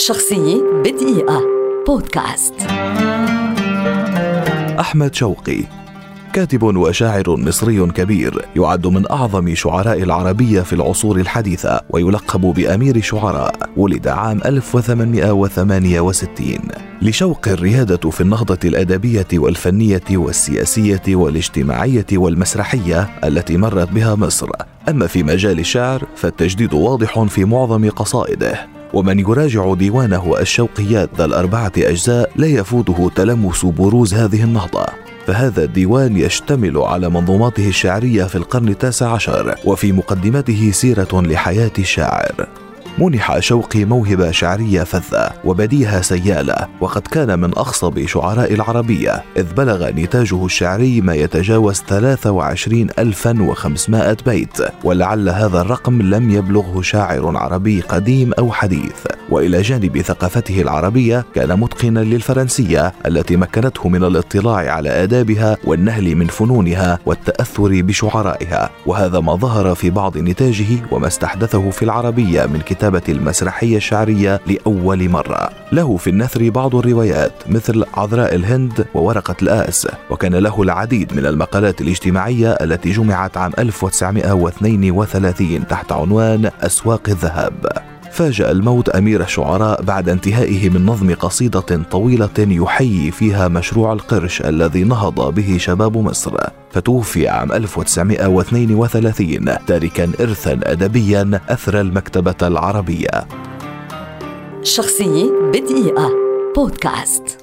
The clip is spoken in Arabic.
شخصية بدقيقة. بودكاست. أحمد شوقي كاتب وشاعر مصري كبير يعد من أعظم شعراء العربية في العصور الحديثة ويلقب بأمير شعراء ولد عام 1868 لشوق الريادة في النهضة الأدبية والفنية والسياسية والاجتماعية والمسرحية التي مرت بها مصر. أما في مجال الشعر فالتجديد واضح في معظم قصائده. ومن يراجع ديوانه الشوقيات ذا الأربعة أجزاء لا يفوته تلمس بروز هذه النهضة. فهذا الديوان يشتمل على منظوماته الشعرية في القرن التاسع عشر وفي مقدمته سيرة لحياة الشاعر. منح شوقي موهبة شعرية فذة وبديهة سيالة وقد كان من أخصب شعراء العربية إذ بلغ نتاجه الشعري ما يتجاوز 23500 بيت ولعل هذا الرقم لم يبلغه شاعر عربي قديم أو حديث. وإلى جانب ثقافته العربية كان متقنا للفرنسية التي مكنته من الاطلاع على آدابها والنهل من فنونها والتأثر بشعرائها. وهذا ما ظهر في بعض نتاجه وما استحدثه في العربية من كتابة المسرحية الشعرية لأول مرة. له في النثر بعض الروايات مثل عذراء الهند وورقة الآس وكان له العديد من المقالات الاجتماعية التي جمعت عام 1932 تحت عنوان أسواق الذهب. فاجأ الموت أمير الشعراء بعد انتهائه من نظم قصيدة طويلة يحيي فيها مشروع القرش الذي نهض به شباب مصر. فتوفي عام 1932 تاركا إرثا أدبيا أثرى المكتبة العربية. شخصية بدقيقة. بودكاست.